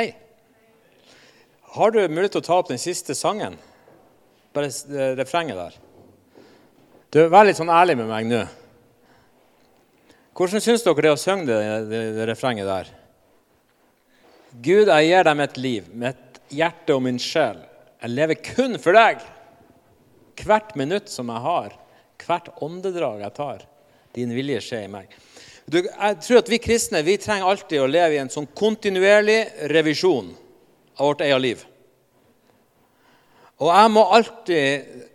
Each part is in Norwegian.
Hei. Har du mulighet til å ta opp den siste sangen? Bare refrenget der. Du, Vær litt sånn ærlig med meg nå. Hvordan syns dere det å synge det, det, det refrenget der? Gud, jeg gir deg mitt liv, mitt hjerte og min sjel. Jeg lever kun for deg. Hvert minutt som jeg har, hvert åndedrag jeg tar, din vilje skjer i meg. Du, jeg tror at Vi kristne vi trenger alltid å leve i en sånn kontinuerlig revisjon av vårt eget liv. Og jeg må alltid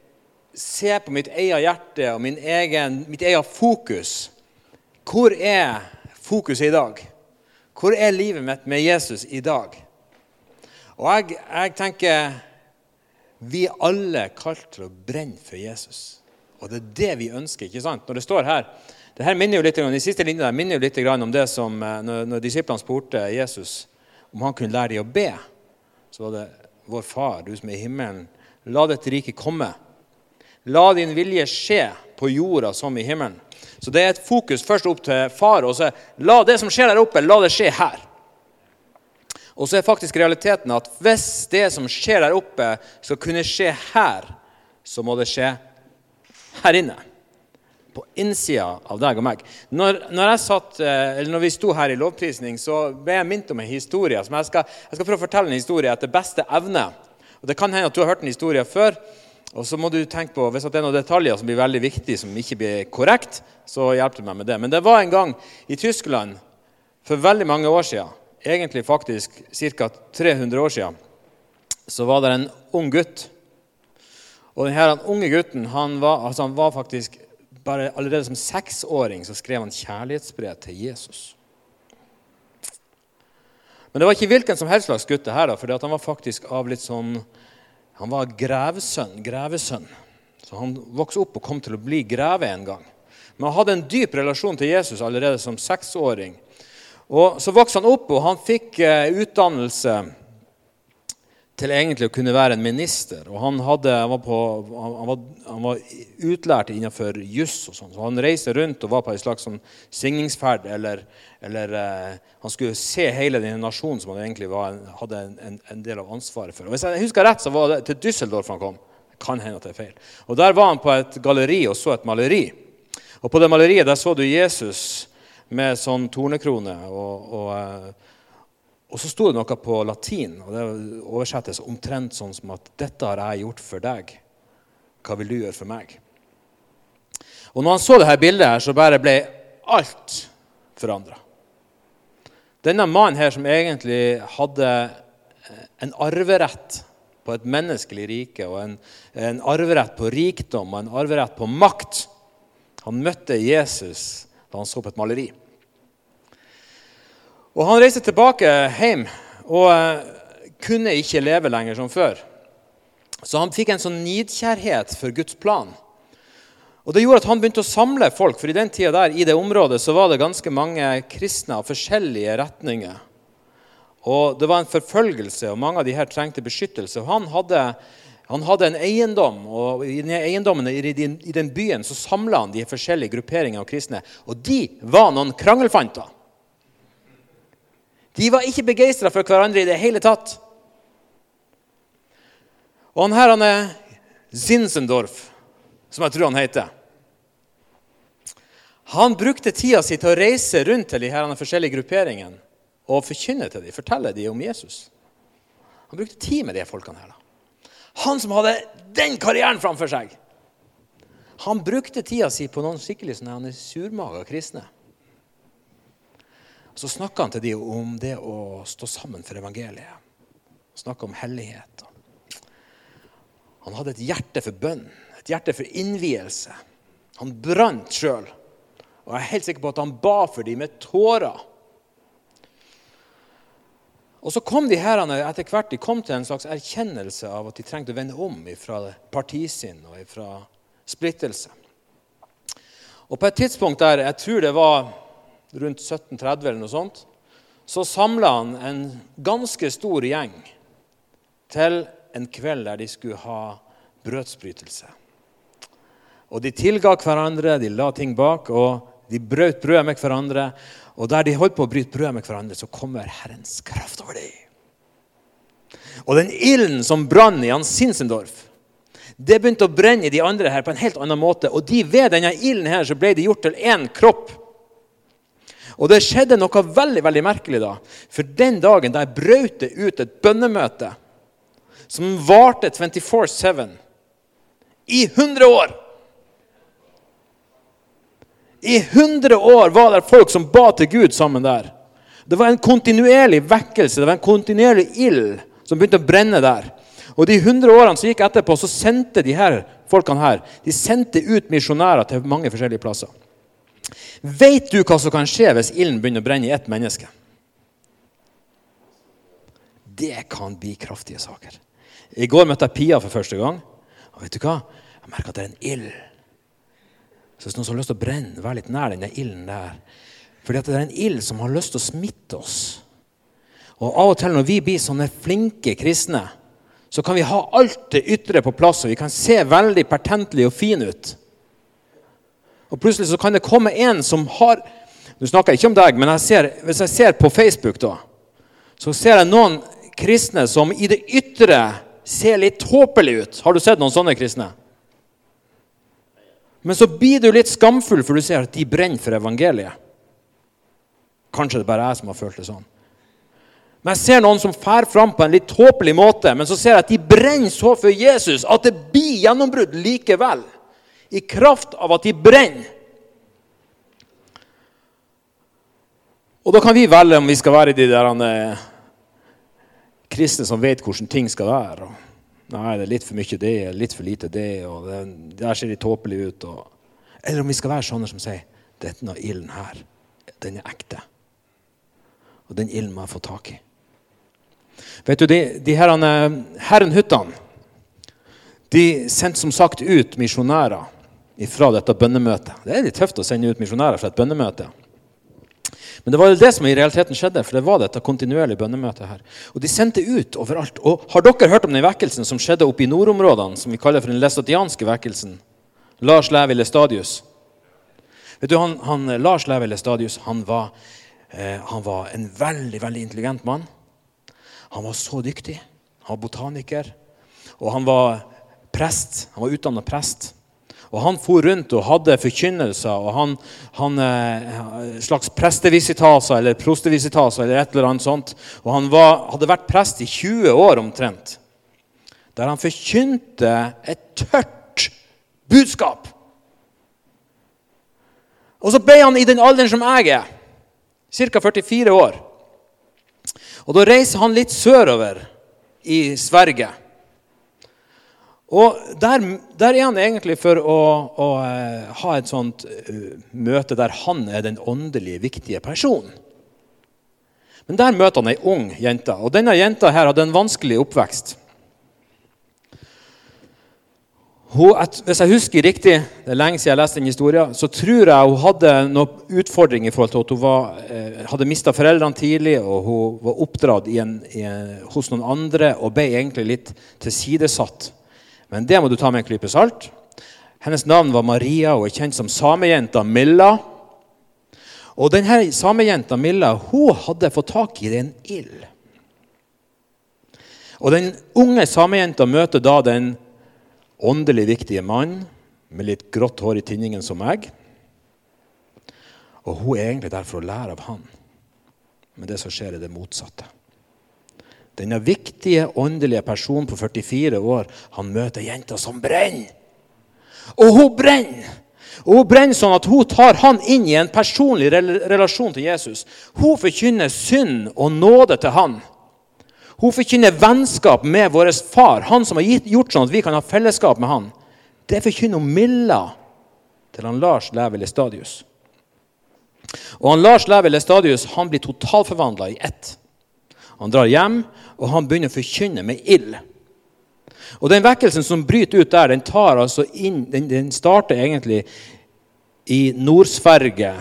se på mitt eget hjerte og egen, mitt eget fokus. Hvor er fokuset i dag? Hvor er livet mitt med Jesus i dag? Og jeg, jeg tenker vi er alle kalt til å brenne for Jesus. Og det er det vi ønsker. ikke sant? Når det står her, det her minner jo litt, De siste linjene minner jo litt om det som eh, når, når disiplene spurte Jesus om han kunne lære dem å be. Så var det Vår Far, du som er i himmelen, la dette riket komme. La din vilje skje på jorda som i himmelen. Så det er et fokus først opp til far. og så La det som skjer der oppe, la det skje her. Og så er faktisk realiteten at hvis det som skjer der oppe, skal kunne skje her, så må det skje her inne. På innsida av deg og meg. Når, når, satt, eh, når vi sto her i lovprisning, så ble jeg minnet om en historie. som Jeg skal, jeg skal prøve å fortelle en historie etter beste evne. Og Det kan hende at du har hørt en historie før. Og så må du tenke på, Hvis det er noen detaljer som blir veldig viktige, som ikke blir korrekt, så hjelper du meg med det. Men det var en gang i Tyskland for veldig mange år siden, egentlig faktisk ca. 300 år siden, så var det en ung gutt. Og denne unge gutten han var, altså han var faktisk bare Allerede som seksåring så skrev han kjærlighetsbrev til Jesus. Men det var ikke hvilken som helst slags gutt, det her, fordi han var faktisk av litt sånn Han var grevesønn. grevesønn. Så han vokste opp og kom til å bli greve en gang. Men han hadde en dyp relasjon til Jesus allerede som seksåring. Og Så vokste han opp, og han fikk eh, utdannelse til egentlig å kunne være en minister. Og han, hadde, han, var, på, han, var, han var utlært innenfor juss. og sånn, så Han reiste rundt og var på en slags sånn signingsferd. Eller, eller eh, han skulle se hele denne nasjonen som han egentlig var, hadde en, en, del av ansvaret for. Og Hvis jeg husker rett, så var det til Düsseldorf han kom. Det kan hende at det er feil. Og Der var han på et galleri og så et maleri. Og På det maleriet der så du Jesus med sånn tornekrone. og, og eh, og så sto det noe på latin, og det oversettes omtrent sånn som at 'Dette har jeg gjort for deg. Hva vil du gjøre for meg?' Og når han så dette bildet, her, så bare ble alt forandra. Denne mannen her, som egentlig hadde en arverett på et menneskelig rike, og en, en arverett på rikdom og en arverett på makt Han møtte Jesus da han så på et maleri. Og Han reiste tilbake hjem og eh, kunne ikke leve lenger som før. Så han fikk en sånn nidkjærhet for Guds plan. Og Det gjorde at han begynte å samle folk, for i den tida der, i det området så var det ganske mange kristne av forskjellige retninger. Og Det var en forfølgelse, og mange av de her trengte beskyttelse. Og Han hadde, han hadde en eiendom, og i den eiendommen i den, i den byen så samla han de forskjellige grupperingene av kristne. Og de var noen krangelfanter. De var ikke begeistra for hverandre i det hele tatt. Og han her han er Zinzendorf, som jeg tror han heter. Han brukte tida si til å reise rundt til de her forskjellige grupperingene og forkynne til dem, fortelle dem om Jesus. Han brukte tid med de folkene her. da. Han som hadde den karrieren framfor seg. Han brukte tida si på noen skikkelig sånne surmaga kristne. Så snakka han til dem om det å stå sammen for evangeliet. Snakka om hellighet. Han hadde et hjerte for bønn, et hjerte for innvielse. Han brant sjøl. Og jeg er helt sikker på at han ba for dem med tårer. Og så kom de her etter hvert de kom til en slags erkjennelse av at de trengte å vende om fra partisinn og fra splittelse. Og på et tidspunkt der, jeg tror det var rundt 1730 eller noe sånt, så samla han en ganske stor gjeng til en kveld der de skulle ha brødsbrytelse. Og de tilga hverandre, de la ting bak, og de brøt brødet med hverandre. Og der de holdt på å bryte brødet med hverandre, så kommer Herrens kraft over dem. Og den ilden som brann i Hans Sinsendorf, det begynte å brenne i de andre her på en helt annen måte. Og de ved denne ilden her så ble de gjort til én kropp. Og det skjedde noe veldig veldig merkelig da. For den dagen der brøt det ut et bønnemøte som varte 24-7 i 100 år. I 100 år var det folk som ba til Gud sammen der. Det var en kontinuerlig vekkelse, det var en kontinuerlig ild som begynte å brenne der. Og De 100 årene som gikk etterpå, så sendte de her folkene her, de sendte ut misjonærer til mange forskjellige plasser. Vet du hva som kan skje hvis ilden begynner å brenne i ett menneske? Det kan bli kraftige saker. I går møtte jeg Pia for første gang. Og vet du hva? Jeg merker at det er en ild. Så hvis noen som har lyst til å brenne, vær litt nær denne ilden der. Fordi at det er en ild som har lyst til å smitte oss. Og av og til når vi blir sånne flinke kristne, så kan vi ha alt det ytre på plass, og vi kan se veldig pertentlige og fine ut. Og plutselig så kan det komme en som har Nå snakker jeg ikke om deg, men jeg ser, hvis jeg ser på Facebook, da, så ser jeg noen kristne som i det ytre ser litt tåpelige ut. Har du sett noen sånne kristne? Men så blir du litt skamfull, for du ser at de brenner for evangeliet. Kanskje det bare er jeg som har følt det sånn. Men jeg ser noen som fær fram på en litt tåpelig måte, men så ser jeg at de brenner så for Jesus at det blir gjennombrudd likevel. I kraft av at de brenner. Og da kan vi velge om vi skal være de der eh, kristne som vet hvordan ting skal være. Nei, det er litt for mye det, litt for lite det, og det, der ser de tåpelige ut. Og, eller om vi skal være sånne som sier denne ilden her, den er ekte. Og den ilden må jeg få tak i. Vet du, De, de her, herrenhyttene de sendte som sagt ut misjonærer fra dette bønnemøtet. Det er litt tøft å sende ut misjonærer fra et bønnemøte. Men det var jo det som i realiteten skjedde, for det var dette kontinuerlige bønnemøtet her. Og de sendte ut overalt. Og har dere hørt om den vekkelsen som skjedde oppe i nordområdene, som vi kaller for den lesatianske vekkelsen? Lars Levi Lestadius. Vet du, han, han, Lars Levi Lestadius han var, eh, han var en veldig, veldig intelligent mann. Han var så dyktig. Han var botaniker. Og han var prest. Han var utdanna prest. Og Han for rundt og hadde forkynnelser og han, han eh, slags prestevisitaser eller prostevisitaser. eller et eller annet sånt. Og han var, hadde vært prest i 20 år omtrent, der han forkynte et tørt budskap. Og så ble han i den alderen som jeg er, ca. 44 år. Og da reiser han litt sørover i Sverige. Og der, der, er han egentlig for å, å uh, ha et sånt uh, møte der han er den åndelige, viktige personen. Men der møter han ei ung jente, og denne jenta her hadde en vanskelig oppvekst. Hun, hvis jeg husker riktig, det er lenge siden jeg leste den historien, så tror jeg hun hadde noen utfordringer i forhold til at hun var, eh, hadde mista foreldrene tidlig, og hun var oppdratt i en, i hos noen andre og ble egentlig litt tilsidesatt men det må du ta med en klype salt. Hennes navn var Maria og er kjent som samejenta Milla. Og denne samejenta Milla hun hadde fått tak i en ild. Og Den unge samejenta møter da den åndelig viktige mannen med litt grått hår i tinningen som meg. Og hun er egentlig der for å lære av han. Men det som skjer, er det motsatte. Denne viktige åndelige personen på 44 år han møter jenta som brenner. Og hun brenner! Og Hun brenner sånn at hun tar han inn i en personlig relasjon til Jesus. Hun forkynner synd og nåde til han. Hun forkynner vennskap med vår far, han som har gjort sånn at vi kan ha fellesskap med han. Det forkynner Milla til han Lars Level Stadius. Og han Lars Level Stadius han blir totalforvandla i ett. Han drar hjem, og han begynner å forkynne med ild. Og Den vekkelsen som bryter ut der, den, altså inn, den, den starter egentlig i Nord-Sverige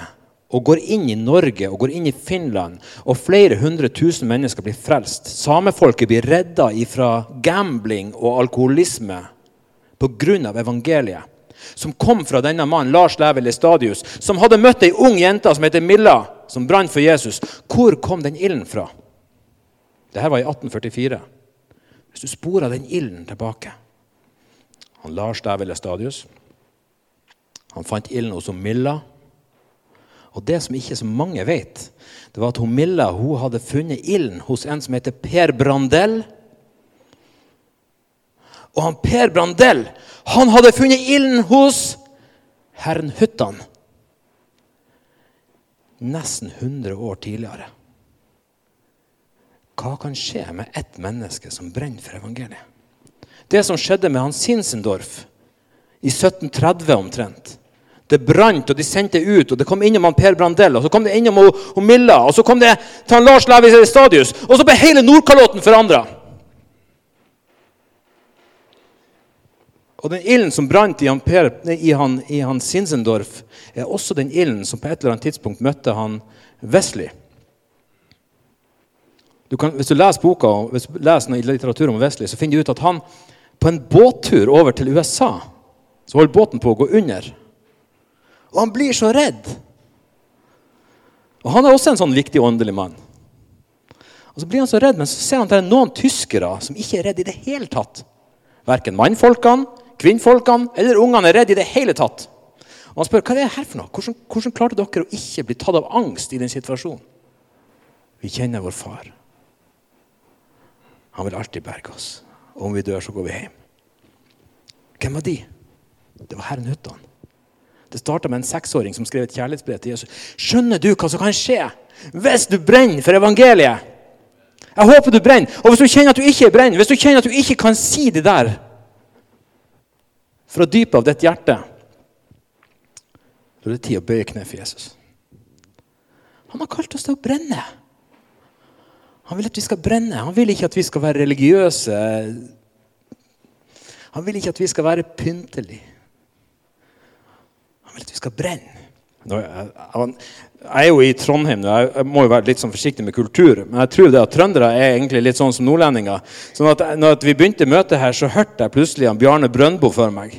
og går inn i Norge og går inn i Finland. Og flere hundre tusen mennesker blir frelst. Samefolket blir redda fra gambling og alkoholisme pga. evangeliet. Som kom fra denne mannen, Lars Levi Lestadius, som hadde møtt ei ung jente som heter Milla, som brant for Jesus. Hvor kom den ilden fra? Dette var i 1844. Hvis du sporer den ilden tilbake han Lars der Stadius. Han fant ilden hos Milla. Og det som ikke så mange vet, det var at hun Milla hun hadde funnet ilden hos en som heter Per Brandell. Og han Per Brandell han hadde funnet ilden hos herren Huttan nesten 100 år tidligere. Hva kan skje med ett menneske som brenner for evangeliet? Det som skjedde med hans Sinsendorf i 1730 omtrent. Det brant, og de sendte ut, og det kom innom han Per Brandell, og så kom det innom og, og Milla, og så kom det til Lars Levi Stadius, og så ble hele Nordkalotten forandra. Og den ilden som brant i han, per, i, han, i han Sinsendorf, er også den ilden som på et eller annet tidspunkt møtte han Wesley. Du kan, hvis du leser boka, hvis du leser litteratur om Wesley, så finner du ut at han på en båttur over til USA så holder båten på å gå under. Og han blir så redd. Og Han er også en sånn viktig åndelig mann. Og Så blir han så redd, men så ser han at det er noen tyskere som ikke er redd i det hele tatt. Verken mannfolkene Kvinnfolkene eller ungene er redde i det hele tatt. Og Han spør hva er det her for noe. Hvordan, hvordan klarte dere å ikke bli tatt av angst i den situasjonen? Vi kjenner vår far. Han vil alltid berge oss. Og om vi dør, så går vi hjem. Hvem var de? Det var herren Huttan. Det starta med en seksåring som skrev et kjærlighetsbrev til Jesus. Skjønner du hva som kan skje hvis du brenner for evangeliet? Jeg håper du brenner. Og hvis du kjenner at du ikke brenner, hvis du kjenner at du ikke kan si det der fra dypet av ditt hjerte, da er det tid å bøye kne for Jesus. Han har kalt oss til å brenne. Han vil at vi skal brenne. Han vil ikke at vi skal være religiøse. Han vil ikke at vi skal være pyntelige. Han vil at vi skal brenne. Jeg er jo i Trondheim, jeg må jo være litt sånn forsiktig med kultur. Men jeg tror det at trøndere er egentlig litt sånn som nordlendinger. Sånn at når vi begynte møtet her, så hørte jeg plutselig han Bjarne Brøndbo for meg.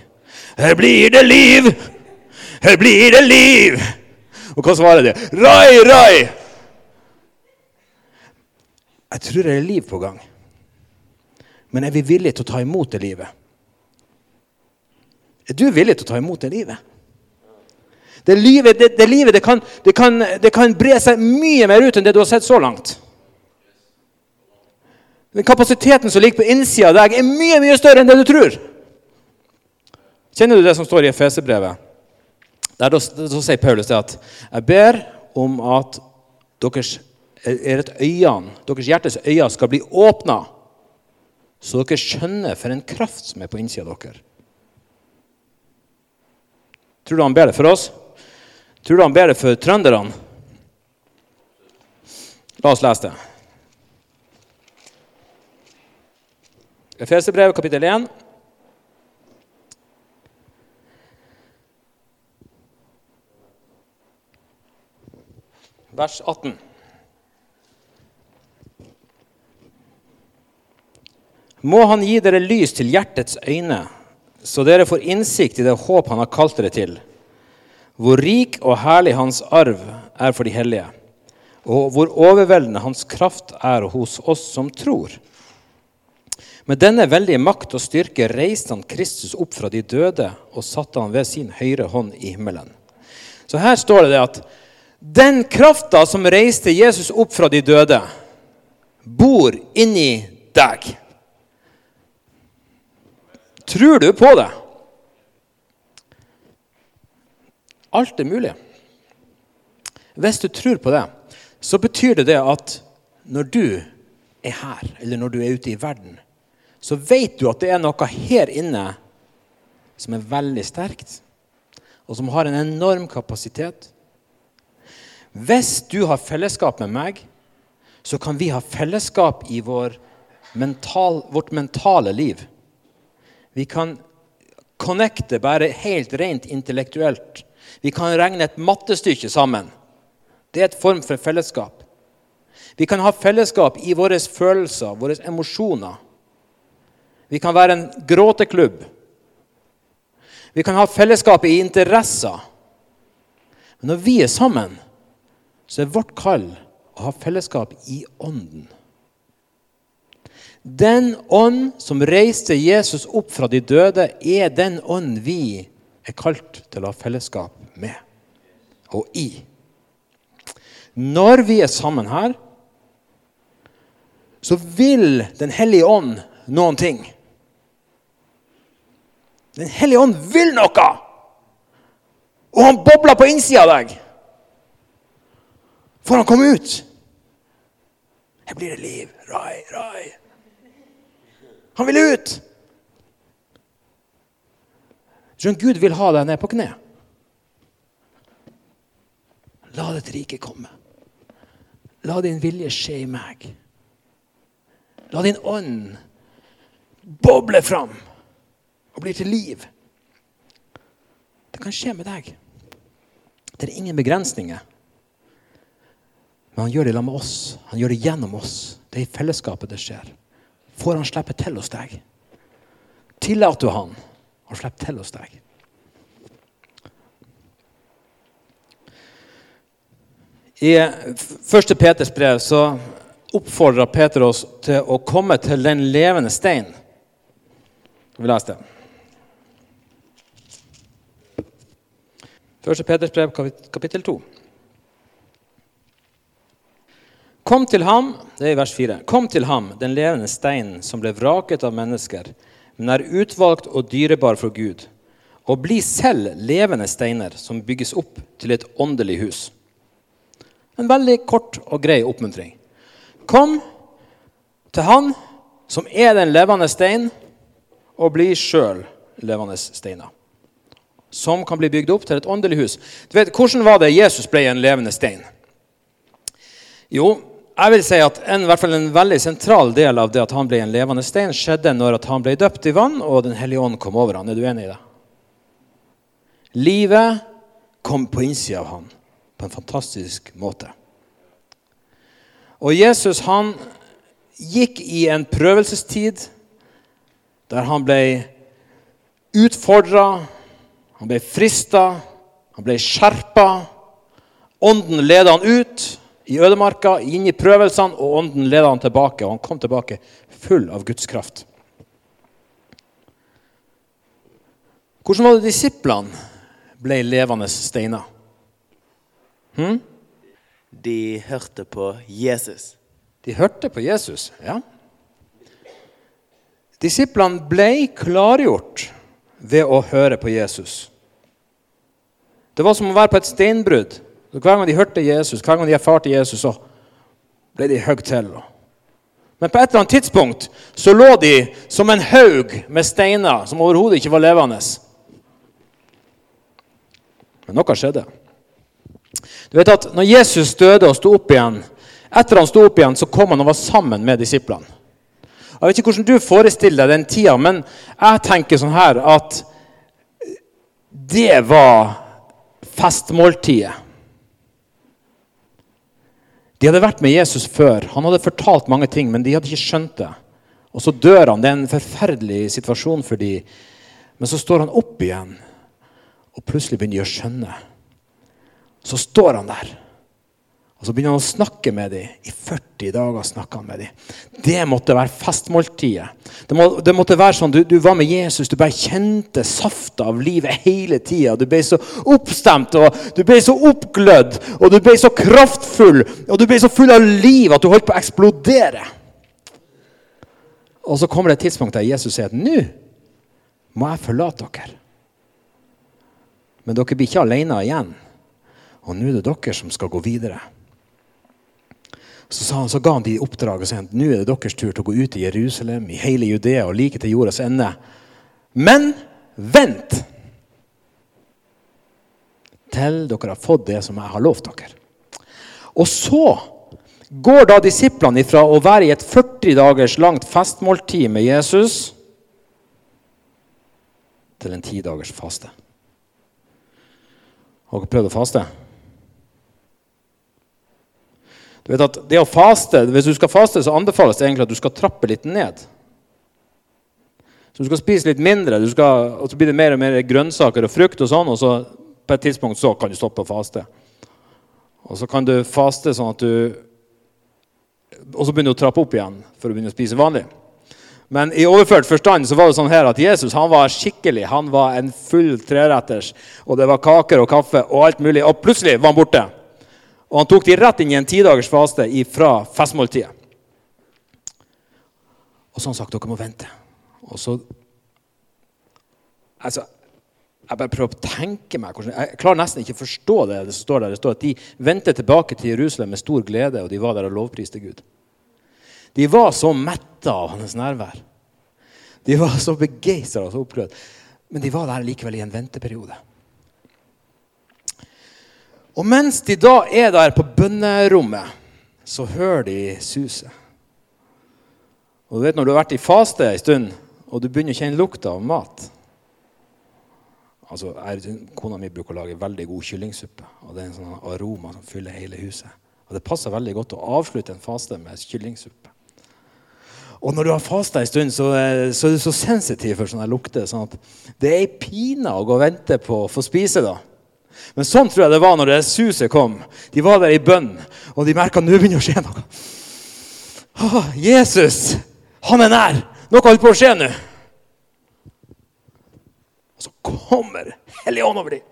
Her blir det liv! Her blir det liv! Og hva svarer de? Rai, rai! Jeg tror det er liv på gang. Men er vi villige til å ta imot det livet? Er du villig til å ta imot det livet? Det livet, det, det, livet det, kan, kan, det kan bre seg mye mer ut enn det du har sett så langt. Den kapasiteten som ligger på innsida av deg, er mye mye større enn det du tror. Kjenner du det som står i Efeserbrevet? Der da, da sier Paulus det at jeg ber om at deres, øyene, deres hjertes øyne skal bli åpna, så dere skjønner for en kraft som er på innsida av dere. Tror du han ber det for oss? Tror du han ber det for trønderne? La oss lese det. Efeserbrevet kapittel 1. Vers 18. Må Han gi dere lys til hjertets øyne, så dere får innsikt i det håp Han har kalt dere til hvor rik og herlig hans arv er for de hellige, og hvor overveldende hans kraft er hos oss som tror. Med denne veldige makt og styrke reiste han Kristus opp fra de døde og satte han ved sin høyre hånd i himmelen. Så her står det at den krafta som reiste Jesus opp fra de døde, bor inni deg. Tror du på det? Alt er mulig. Hvis du tror på det, så betyr det det at når du er her, eller når du er ute i verden, så vet du at det er noe her inne som er veldig sterkt, og som har en enorm kapasitet. Hvis du har fellesskap med meg, så kan vi ha fellesskap i vår mental, vårt mentale liv. Vi kan connecte bare helt rent intellektuelt vi kan regne et mattestykke sammen. Det er et form for fellesskap. Vi kan ha fellesskap i våre følelser, våre emosjoner. Vi kan være en gråteklubb. Vi kan ha fellesskap i interesser. Men når vi er sammen, så er vårt kall å ha fellesskap i ånden. Den ånd som reiste Jesus opp fra de døde, er den ånd vi er kalt til å ha fellesskap med og i. Når vi er sammen her, så vil Den hellige ånd noen ting. Den hellige ånd vil noe! Og han bobler på innsida av deg. Får han komme ut? Her blir det liv. Rai, rai. Han vil ut! Skjønner, Gud vil ha deg ned på kne. La ditt rike komme. La din vilje skje i meg. La din ånd boble fram og bli til liv. Det kan skje med deg. Det er ingen begrensninger. Men han gjør det sammen med oss. Han gjør det gjennom oss. Det er i fellesskapet det skjer. Får han slippe til hos deg? Tillater du han å slippe til hos deg? I 1. Peters brev så oppfordrer Peter oss til å komme til den levende stein. Vi leser det. 1. Peters brev, kapittel 2. Kom til ham, det er i vers 4. Kom til ham, den levende steinen som ble vraket av mennesker, men er utvalgt og dyrebar for Gud. Og bli selv levende steiner som bygges opp til et åndelig hus. En veldig kort og grei oppmuntring. Kom til Han som er den levende stein, og bli sjøl levende steiner. Som kan bli bygd opp til et åndelig hus. Du vet, Hvordan var det Jesus ble en levende stein? Jo, jeg vil si at en, en veldig sentral del av det at han ble en levende stein, skjedde når han ble døpt i vann, og Den hellige ånd kom over han. Er du enig i det? Livet kom på innsida av han på en fantastisk måte. Og Jesus han gikk i en prøvelsestid der han ble utfordra, han ble frista, han ble skjerpa. Ånden leda han ut i ødemarka, inn i prøvelsene, og ånden ledet han tilbake. Og han kom tilbake full av Guds kraft. Hvordan var det disiplene ble levende steiner? Hm? De hørte på Jesus. De hørte på Jesus, ja. Disiplene ble klargjort ved å høre på Jesus. Det var som å være på et steinbrudd. Hver gang de hørte Jesus, hver gang de erfarte Jesus, så ble de høgd til. Men på et eller annet tidspunkt så lå de som en haug med steiner som overhodet ikke var levende. Men noe skjedde. Du vet at når Jesus døde og sto opp igjen, etter han sto opp igjen, så kom han og var sammen med disiplene. Jeg vet ikke hvordan du forestiller deg den tida, men jeg tenker sånn her at det var festmåltidet. De hadde vært med Jesus før. Han hadde fortalt mange ting, men de hadde ikke skjønt det. Og så dør han. Det er en forferdelig situasjon for dem. Men så står han opp igjen, og plutselig begynner de å skjønne. Så står han der. Og Så begynner han å snakke med dem. I 40 dager snakker han med dem. Det måtte være festmåltidet. Det, må, det måtte være sånn, du, du, var med Jesus, du bare kjente safta av livet hele tida. Du ble så oppstemt, og du ble så oppglødd, og du ble så kraftfull og du ble så full av liv at du holdt på å eksplodere. Og så kommer det et tidspunkt der Jesus sier at nå må jeg forlate dere. Men dere blir ikke alene igjen. Og nå er det dere som skal gå videre. Så, han, så ga han de oppdraget og sa at nå er det deres tur til å gå ut i Jerusalem, i hele Judea og like til jordas ende. Men vent til dere har fått det som jeg har lovt dere. Og så går da disiplene ifra å være i et 40 dagers langt festmåltid med Jesus til en ti dagers faste. Har dere prøvd å faste? Du vet at det å faste, Hvis du skal faste, så anbefales det egentlig at du skal trappe litt ned. Så Du skal spise litt mindre, skal, og så blir det mer og mer grønnsaker og frukt. og sånn, og så På et tidspunkt så kan du stoppe å faste. Og så kan du faste sånn at du Og så begynner du å trappe opp igjen for å begynne å spise vanlig. Men i overført forstand så var det sånn her at Jesus han var skikkelig. Han var en full treretters. Og det var kaker og kaffe og alt mulig. Og plutselig var han borte. Og han tok de rett inn i en tidagers faste fra festmåltidet. Og så har han sagt dere må vente. Og så Altså, jeg bare prøver å tenke meg hvordan, Jeg klarer nesten ikke å forstå det det står der. Det står at de vendte tilbake til Jerusalem med stor glede, og de var der og lovpriste Gud. De var så metta av hans nærvær. De var så begeistra og så oppglødd. Men de var der likevel i en venteperiode. Og mens de da er der på bønnerommet, så hører de suset. Og du vet Når du har vært i faste en stund, og du begynner å kjenne lukta av mat altså, Kona mi bruker å lage veldig god kyllingsuppe. og Det er en sånn aroma som fyller hele huset. Og Det passer veldig godt å avslutte en faste med kyllingsuppe. Og når du har fasta en stund, så, så, er du så sensitiv for sånne lukter. sånn at Det er ei pine å gå og vente på å få spise. da. Men sånn tror jeg det var når det suset kom. De var der i bønn, og de merka nå begynner å skje noe. Åh, Jesus, han er nær! Noe holder på å skje nå. Og så kommer Helligånd over dem.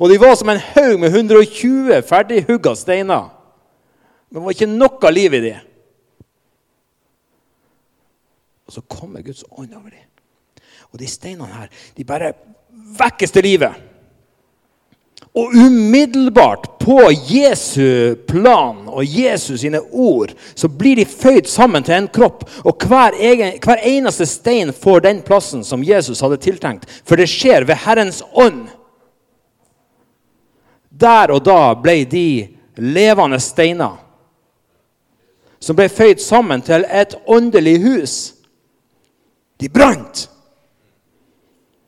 Og de var som en haug med 120 ferdighugga steiner. Men det var ikke noe liv i dem. Og så kommer Guds ånd over dem. Og de steinene her, de bare vekkes til livet. Og umiddelbart på Jesu plan og Jesus sine ord så blir de føyd sammen til en kropp. Og hver, egen, hver eneste stein får den plassen som Jesus hadde tiltenkt. For det skjer ved Herrens ånd. Der og da ble de levende steiner som ble føyd sammen til et åndelig hus. De brant.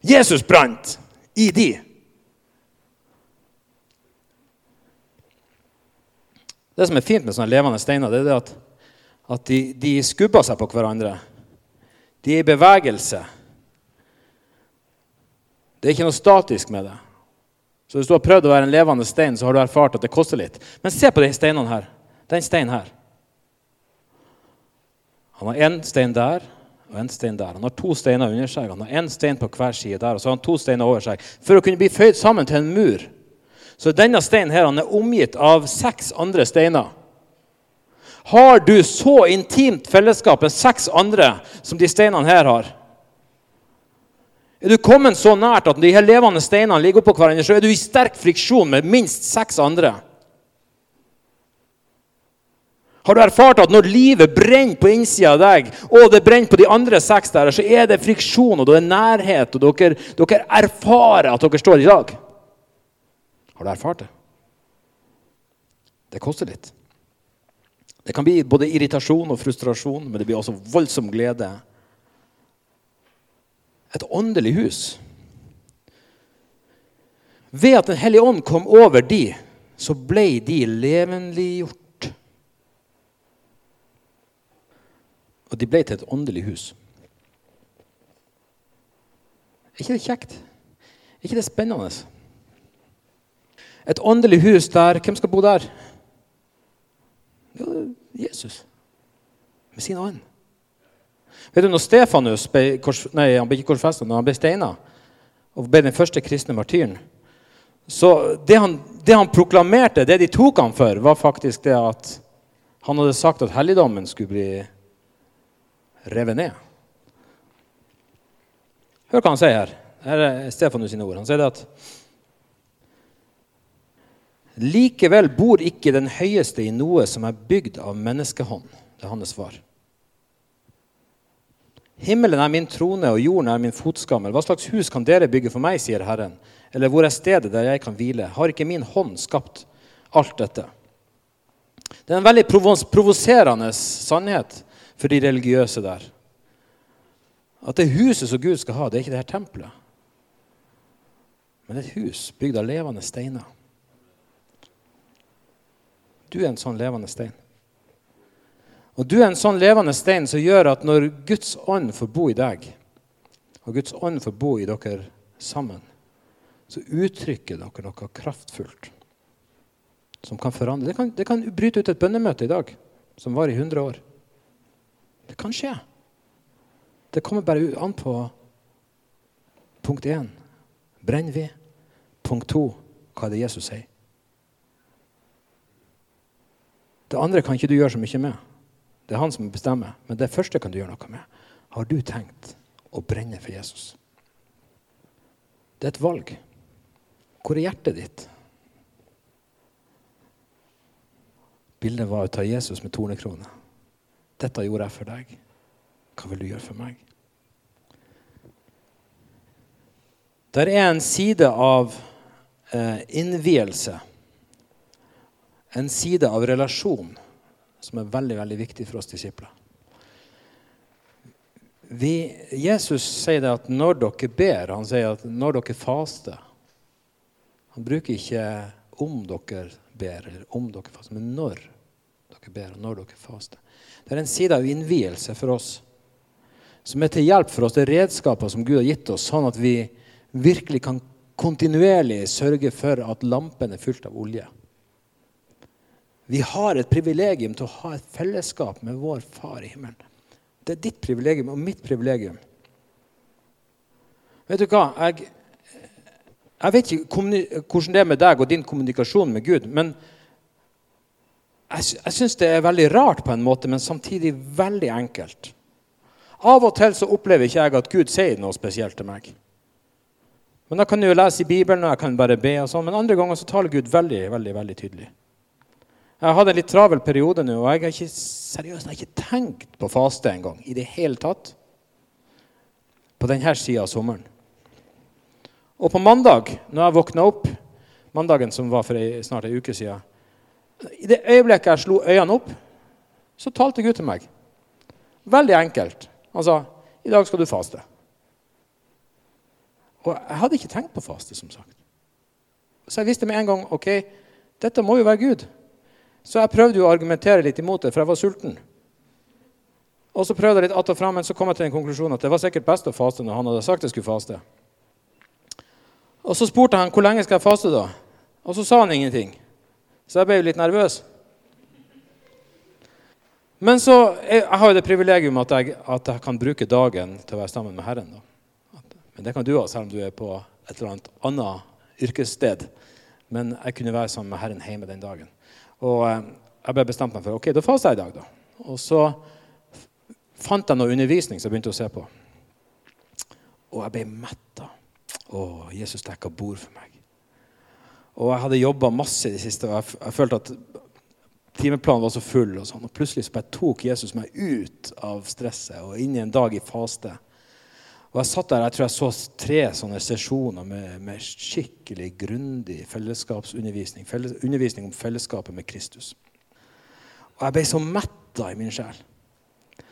Jesus brant i de. Det som er fint med sånne levende steiner, det er at, at de, de, skubber seg på hverandre. De er i bevegelse. Det er ikke noe statisk med det. Så hvis du har prøvd å være en levende stein, så har du erfart at det koster litt. Men se på de steinene her. Den steinen her. Han har én stein der og en stein der. Han har to steiner under seg. Han har én stein på hver side der, og så har han to steiner over seg. For å kunne bli føyd sammen til en mur så denne steinen her, er omgitt av seks andre steiner. Har du så intimt fellesskap med seks andre som de steinene her har? Er du kommet så nært at de her levende steinene ligger oppå hverandre, så er du i sterk friksjon med minst seks andre. Har du erfart at når livet brenner på innsida av deg, og det brenner på de andre seks der, så er det friksjon og det er nærhet, og dere, dere erfarer at dere står i lag? Har du erfart det? Det koster litt. Det kan bli både irritasjon og frustrasjon, men det blir også voldsom glede. Et åndelig hus. Ved at Den hellige ånd kom over de, så ble de levendeliggjort. Og de ble til et åndelig hus. Er ikke det kjekt? Er ikke det spennende? Et åndelig hus der Hvem skal bo der? Jo, Jesus. Med sin ånd. Vet du, når Stefanus ble, nei, han ble ikke korsfestet, når han ble steina og ble den første kristne martyren så det han, det han, proklamerte, det de tok ham for, var faktisk det at han hadde sagt at helligdommen skulle bli revet ned. Hør hva han sier her. Her er Stefanus sine ord. Han sier det at Likevel bor ikke den høyeste i noe som er bygd av menneskehånd. Det er hans svar. Himmelen er min trone, og jorden er min fotskammel. Hva slags hus kan dere bygge for meg, sier Herren? Eller hvor er stedet der jeg kan hvile? Har ikke min hånd skapt alt dette? Det er en veldig provoserende sannhet for de religiøse der. At det huset som Gud skal ha, det er ikke det her tempelet. Men et hus bygd av levende steiner. Du er en sånn levende stein. Og du er en sånn levende stein som gjør at når Guds ånd får bo i deg, og Guds ånd får bo i dere sammen, så uttrykker dere noe kraftfullt som kan forandre. Det kan, det kan bryte ut et bønnemøte i dag som var i 100 år. Det kan skje. Det kommer bare an på punkt én brenner vi. Punkt to hva er det Jesus sier. Det andre kan ikke du gjøre så mye med. Det er han som bestemmer. Men det første kan du gjøre noe med. Har du tenkt å brenne for Jesus? Det er et valg. Hvor er hjertet ditt? Bildet var å ta Jesus med tornekrone. Dette gjorde jeg for deg. Hva vil du gjøre for meg? Der er en side av eh, innvielse, en side av relasjon, som er veldig veldig viktig for oss disipler. Vi, Jesus sier det at når dere ber, han sier at når dere faster Han bruker ikke om dere ber, eller om dere faster, men når dere ber, og når dere faster. Det er en side av innvielse for oss som er til hjelp for oss. Det er redskaper som Gud har gitt oss, sånn at vi virkelig kan kontinuerlig sørge for at lampen er fylt av olje. Vi har et privilegium til å ha et fellesskap med vår Far i himmelen. Det er ditt privilegium og mitt privilegium. Vet du hva? Jeg, jeg vet ikke hvordan det er med deg og din kommunikasjon med Gud, men jeg, jeg syns det er veldig rart på en måte, men samtidig veldig enkelt. Av og til så opplever ikke jeg at Gud sier noe spesielt til meg. Men da kan du jo lese i Bibelen og jeg kan bare be. og sånn, Men andre ganger så taler Gud veldig veldig, veldig tydelig. Jeg har hatt en litt travel periode nå, og jeg har ikke, seriøst, jeg har ikke tenkt på faste engang. I det hele tatt. På denne sida av sommeren. Og på mandag, når jeg våkna opp, mandagen som var for snart ei uke siden I det øyeblikket jeg slo øynene opp, så talte Gud til meg. Veldig enkelt. Han sa, 'I dag skal du faste'. Og jeg hadde ikke tenkt på faste, som sagt. Så jeg visste med en gang ok, dette må jo være Gud. Så jeg prøvde jo å argumentere litt imot det, for jeg var sulten. Og så prøvde jeg litt att og fram, men så kom jeg til en konklusjon at det var sikkert best å faste når han hadde sagt jeg skulle faste. Og så spurte han hvor lenge skal jeg faste da? Og så sa han ingenting. Så jeg ble jo litt nervøs. Men så, jeg, har jo det privilegium at jeg, at jeg, kan bruke dagen til å være sammen med Herren. Da. Men det kan du ha, selv om du er på et eller annet annet yrkessted. Men jeg kunne være sammen med Herren hjemme den dagen. Og eh, jeg ble bestemt meg for ok, da faser jeg i dag. da. Og så fant jeg noe undervisning som jeg begynte å se på. Og jeg ble metta. Å, Jesus dekka bord for meg. Og jeg hadde jobba masse i det siste, og jeg, jeg følte at timeplanen var så full. Og sånn, og plutselig så bare tok Jesus meg ut av stresset og inn i en dag i faste. Og jeg satt der, jeg tror jeg så tre sånne sesjoner med, med skikkelig grundig fellesskapsundervisning. Felles, undervisning om fellesskapet med Kristus. Og jeg ble så metta i min sjel.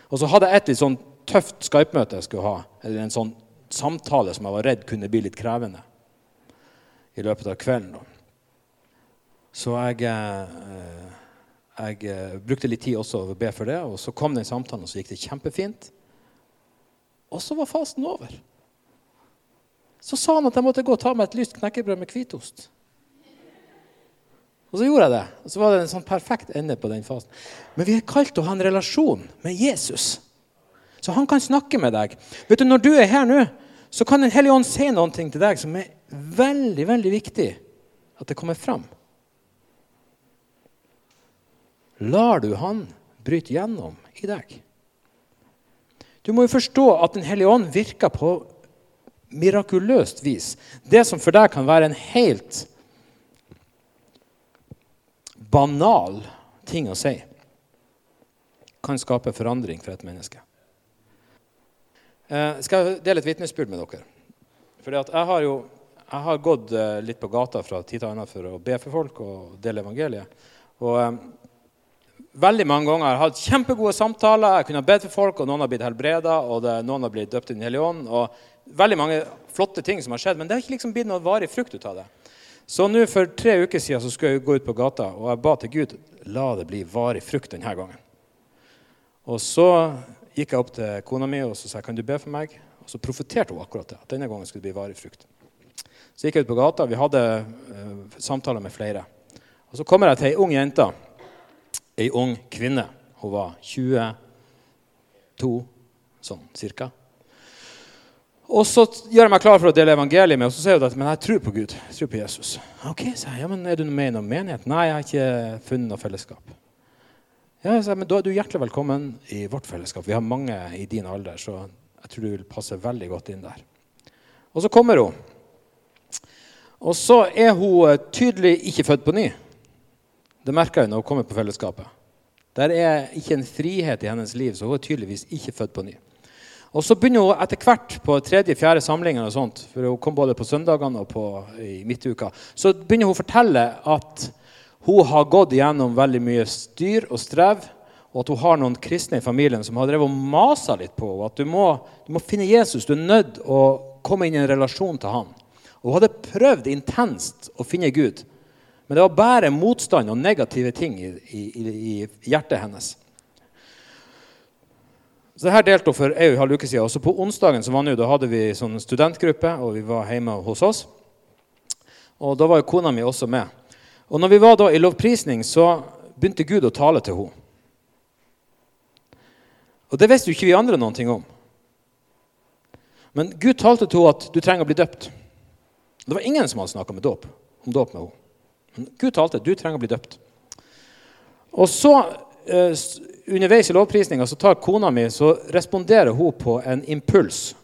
Og så hadde jeg et litt sånn tøft Skype-møte jeg skulle ha. Eller en sånn samtale som jeg var redd kunne bli litt krevende i løpet av kvelden. Så jeg, eh, jeg eh, brukte litt tid også å be for det, og så kom den samtalen, og så gikk det kjempefint. Og så var fasen over. Så sa han at jeg måtte gå og ta meg et lyst knekkebrød med hvitost. Og så gjorde jeg det. Og så var det en sånn perfekt ende på den fasen. Men vi er kalt å ha en relasjon med Jesus. Så han kan snakke med deg. Vet du, Når du er her nå, så kan Den hellige ånd si noe til deg som er veldig, veldig viktig at det kommer fram. Lar du han bryte gjennom i deg? Du må jo forstå at Den hellige ånd virker på mirakuløst vis. Det som for deg kan være en helt banal ting å si, kan skape forandring for et menneske. Jeg eh, skal dele et vitnesbyrd med dere. Fordi jeg har jo jeg har gått eh, litt på gata fra tid til annen for å be for folk og dele evangeliet. Og eh, veldig mange ganger har hatt kjempegode samtaler. Jeg kunne ha bedt for folk, og noen har blitt helbreda, og det, noen har blitt døpt i Den hellige ånd. og Veldig mange flotte ting som har skjedd, men det har ikke liksom blitt noe varig frukt ut av det. Så nå for tre uker siden så skulle jeg gå ut på gata, og jeg ba til Gud la det bli varig frukt denne gangen. Og så gikk jeg opp til kona mi og så sa jeg, kan du be for meg. Og så profeterte hun akkurat det. at denne gangen skulle det bli varig frukt. Så gikk jeg ut på gata. Vi hadde uh, samtaler med flere. Og Så kommer jeg til ei ung jente ei ung kvinne. Hun var 22 sånn cirka. Og så gjør jeg meg klar for å dele evangeliet med, og så sier hun at men jeg tror på Gud. Jeg tror på Jesus. Ok, sa jeg. Ja, men Er du med i noen menighet? Nei, jeg har ikke funnet noe fellesskap. Ja, sa jeg, men Da er du hjertelig velkommen i vårt fellesskap. Vi har mange i din alder, så jeg tror du vil passe veldig godt inn der. Og så kommer hun. Og så er hun tydelig ikke født på ny. Det merker jeg når hun kommer på fellesskapet. Der er ikke en frihet i hennes liv, så hun er tydeligvis ikke født på ny. Og så begynner hun etter hvert på tredje-fjerde samling og sånt, for hun kom både på søndagene og på, i midtuka, så begynner hun å fortelle at hun har gått igjennom veldig mye styr og strev, og at hun har noen kristne i familien som har drevet og masa litt på henne. At du må, du må, finne Jesus. Du er nødt å komme inn i en relasjon til han. Og hun hadde prøvd intenst å finne Gud, men det var bare motstand og negative ting i, i, i hjertet hennes. Så det her delte hun for en og en halv uke siden. Også på onsdagen som var nå, da hadde vi sånn studentgruppe, og vi var hjemme hos oss. Og Da var jo kona mi også med. Og når vi var da i lovprisning, så begynte Gud å tale til henne. Og det visste jo ikke vi andre noen ting om. Men Gud talte til henne at du trenger å bli døpt. Det var ingen som hadde snakka om dåp med henne. Gud talte du trenger å bli døpt. Og så eh, underveis i lovprisninga så tar kona mi, så responderer hun på en impuls.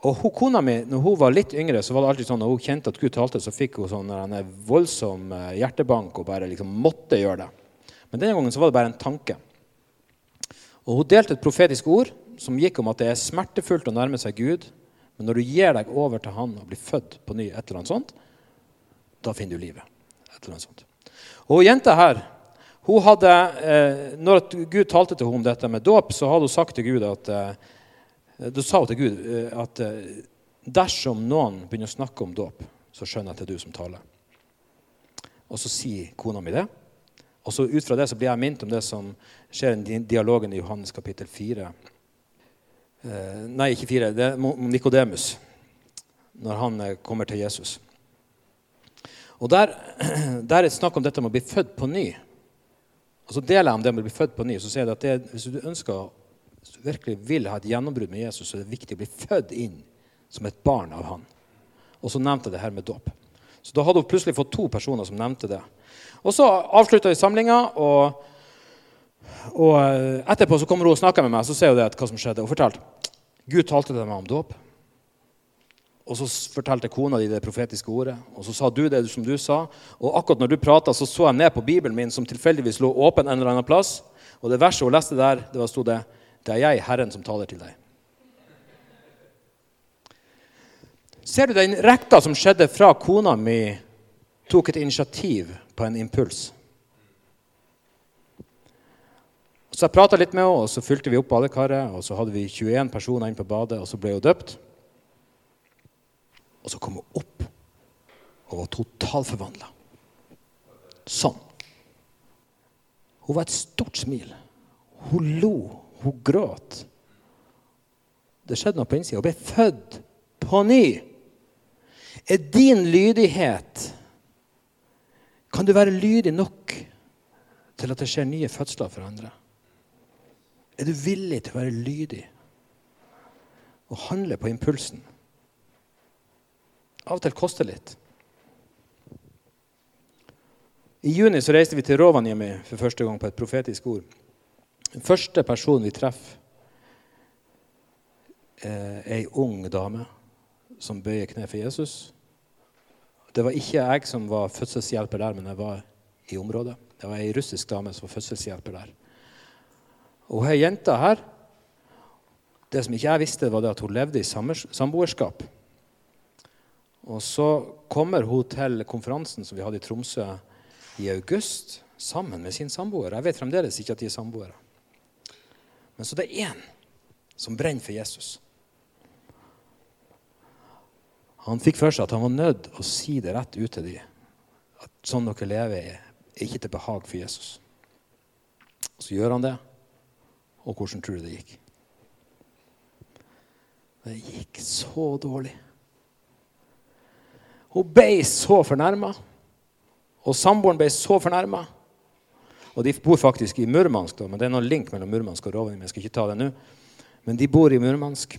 Og hun, Kona mi når hun var litt yngre, så var det alltid sånn, når hun kjente at Gud talte, så fikk hun sånn en voldsom eh, hjertebank og bare liksom måtte gjøre det. Men denne gangen så var det bare en tanke. Og Hun delte et profetisk ord som gikk om at det er smertefullt å nærme seg Gud. Men når du gir deg over til Han og blir født på ny, et eller annet sånt, da finner du livet. Et eller annet sånt. Og jenta her hun hadde, eh, når Gud talte til henne om dette med dåp, så hadde hun sagt til Gud at eh, Da sa hun til Gud eh, at dersom noen begynner å snakke om dåp, så skjønner jeg at det er du som taler. Og så sier kona mi det. Og så ut fra det så blir jeg minnet om det som skjer i dialogen i Johannes kapittel 4. nei, ikke 4. Det er Nikodemus, når han kommer til Jesus. Og der, der er det snakk om dette med å bli født på ny. Og så deler jeg om det med å bli født på ny. så sier jeg at det, Hvis du ønsker, hvis du virkelig vil ha et gjennombrudd med Jesus, så er det viktig å bli født inn som et barn av han. Og så nevnte jeg det her med dåp. Så da hadde hun plutselig fått to personer som nevnte det. Og så avslutta vi samlinga, og, og, eh, etterpå så kommer hun og snakker med meg, så ser hun det hva som skjedde. Hun fortalte Gud talte til meg om dåp. Og så fortalte kona di det profetiske ordet, og så sa du det som du sa. Og akkurat når du prata, så så jeg ned på Bibelen min, som tilfeldigvis lå åpen en eller annen plass. Og det verset hun leste der, det var sto det Det er jeg, Herren, som taler til deg. Ser du den rekka som skjedde fra kona mi tok et initiativ på en impuls? Så jeg prata litt med henne, og så fylte vi opp badekaret. Og så hadde vi 21 personer inne på badet, og så ble hun døpt. Og så kom hun opp og var totalforvandla. Sånn. Hun var et stort smil. Hun lo. Hun gråt. Det skjedde noe på innsida. Hun ble født på ny. Er din lydighet Kan du være lydig nok til at det skjer nye fødsler for andre? Er du villig til å være lydig og handle på impulsen? Av og til koster litt. I juni så reiste vi til Rovaniemi for første gang på et profetisk ord. Den første personen vi treffer, er ei ung dame som bøyer kne for Jesus. Det var ikke jeg som var fødselshjelper der, men jeg var i området. Det var ei russisk dame som var fødselshjelper der. Og hun jenta her Det som ikke jeg visste, var at hun levde i samboerskap. Og så kommer hun til konferansen som vi hadde i Tromsø i august, sammen med sin samboer. Jeg vet fremdeles ikke at de er samboere. Men så det er én som brenner for Jesus. Han fikk for seg at han var nødt å si det rett ut til dem. At sånn dere lever, er ikke til behag for Jesus. Så gjør han det. Og hvordan tror du det gikk? Det gikk så dårlig. Hun ble så fornærma. Og samboeren ble så fornærma. Og de bor faktisk i Murmansk, da, men det er noen link mellom Murmansk og Rovaniemi. Jeg skal ikke ta det nå. Men de bor i Murmansk.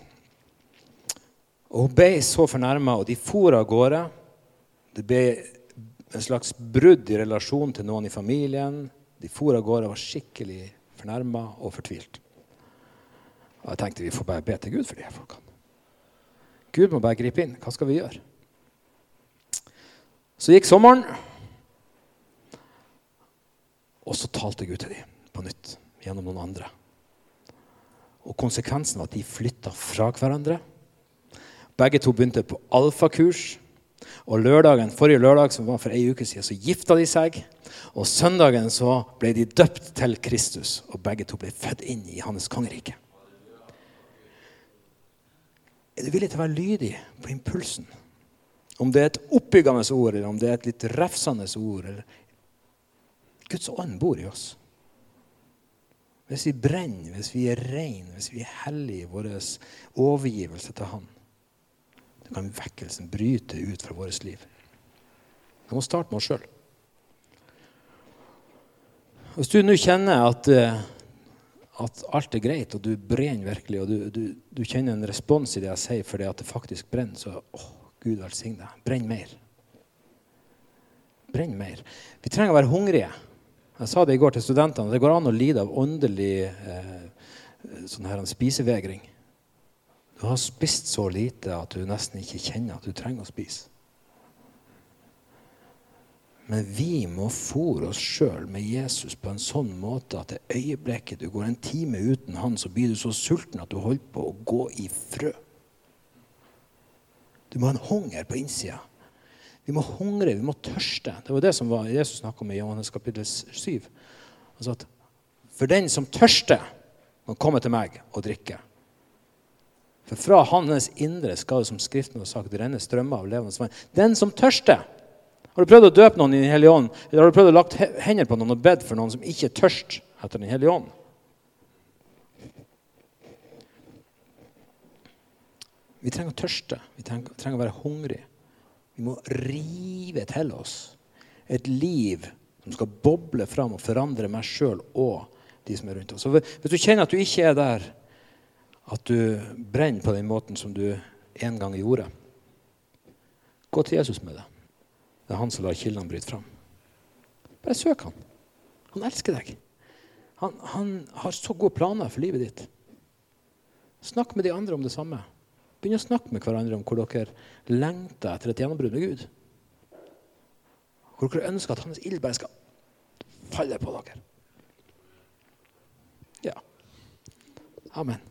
Og hun ble så fornærma, og de for av gårde. Det ble en slags brudd i relasjon til noen i familien. De for av gårde og var skikkelig fornærma og fortvilt. Og jeg tenkte vi får bare be til Gud for de folkene. Gud må bare gripe inn. Hva skal vi gjøre? Så gikk sommeren, og så talte Gud til dem på nytt gjennom noen andre. Og konsekvensen var at de flytta fra hverandre. Begge to begynte på alfakurs. Og lørdagen, forrige lørdag, som var for ei uke siden, så gifta de seg. Og søndagen så ble de døpt til Kristus, og begge to ble født inn i hans kongerike. Er du villig til å være lydig på impulsen? Om det er et oppbyggende ord, eller om det er et litt refsende ord. Eller... Guds ånd bor i oss. Hvis vi brenner, hvis vi er rene, hvis vi er hellige i vår overgivelse til Han, da kan vekkelsen bryte ut fra vårt liv. Vi må starte med oss sjøl. Hvis du nå kjenner at, eh, at, alt er greit, og du brenner virkelig, og du, du, du, kjenner en respons i det jeg sier fordi at det faktisk brenner, så åh, Gud velsigne deg. Brenn mer. Brenn mer. Vi trenger å være hungrige. Jeg sa det i går til studentene. Det går an å lide av åndelig eh, sånn her, spisevegring. Du har spist så lite at du nesten ikke kjenner at du trenger å spise. Men vi må fòre oss sjøl med Jesus på en sånn måte at det øyeblikket du går en time uten han, så blir du så sulten at du holder på å gå i frø. Du må ha en hunger på innsida. Vi må hungre, vi må tørste. Det var det som var Jesus snakka om i Johannes kapittel 7. Altså at for den som tørster, må komme til meg og drikke. For fra hans indre skal det, som Skriften har sagt, renne strømmer av levende vann. Den som tørster. Har du prøvd å døpe noen i Den hellige ånd? Eller har du prøvd å lagt hendene på noen og bedt for noen som ikke er etter Den hellige ånd? Vi trenger å tørste. Vi trenger, trenger å være hungrige. Vi må rive til oss et liv som skal boble fram og forandre meg sjøl og de som er rundt oss. Så hvis du kjenner at du ikke er der, at du brenner på den måten som du en gang gjorde, gå til Jesus med det. Det er han som lar kildene bryte fram. Bare søk han. Han elsker deg. Han, han har så gode planer for livet ditt. Snakk med de andre om det samme. Begynn å snakke med hverandre om hvor dere lengter etter et gjennombrudd med Gud. Hvor dere ønsker at hans ild bare skal falle på dere. Ja. Amen.